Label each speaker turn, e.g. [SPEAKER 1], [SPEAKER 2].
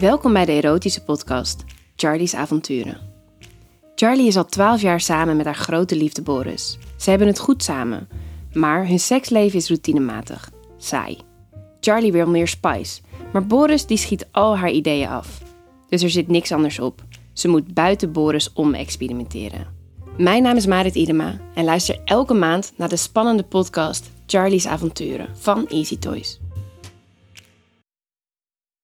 [SPEAKER 1] Welkom bij de erotische podcast Charlie's Avonturen. Charlie is al 12 jaar samen met haar grote liefde Boris. Ze hebben het goed samen, maar hun seksleven is routinematig, saai. Charlie wil meer spice, maar Boris die schiet al haar ideeën af. Dus er zit niks anders op. Ze moet buiten Boris om experimenteren. Mijn naam is Marit Idema en luister elke maand naar de spannende podcast Charlie's Avonturen van Easy Toys.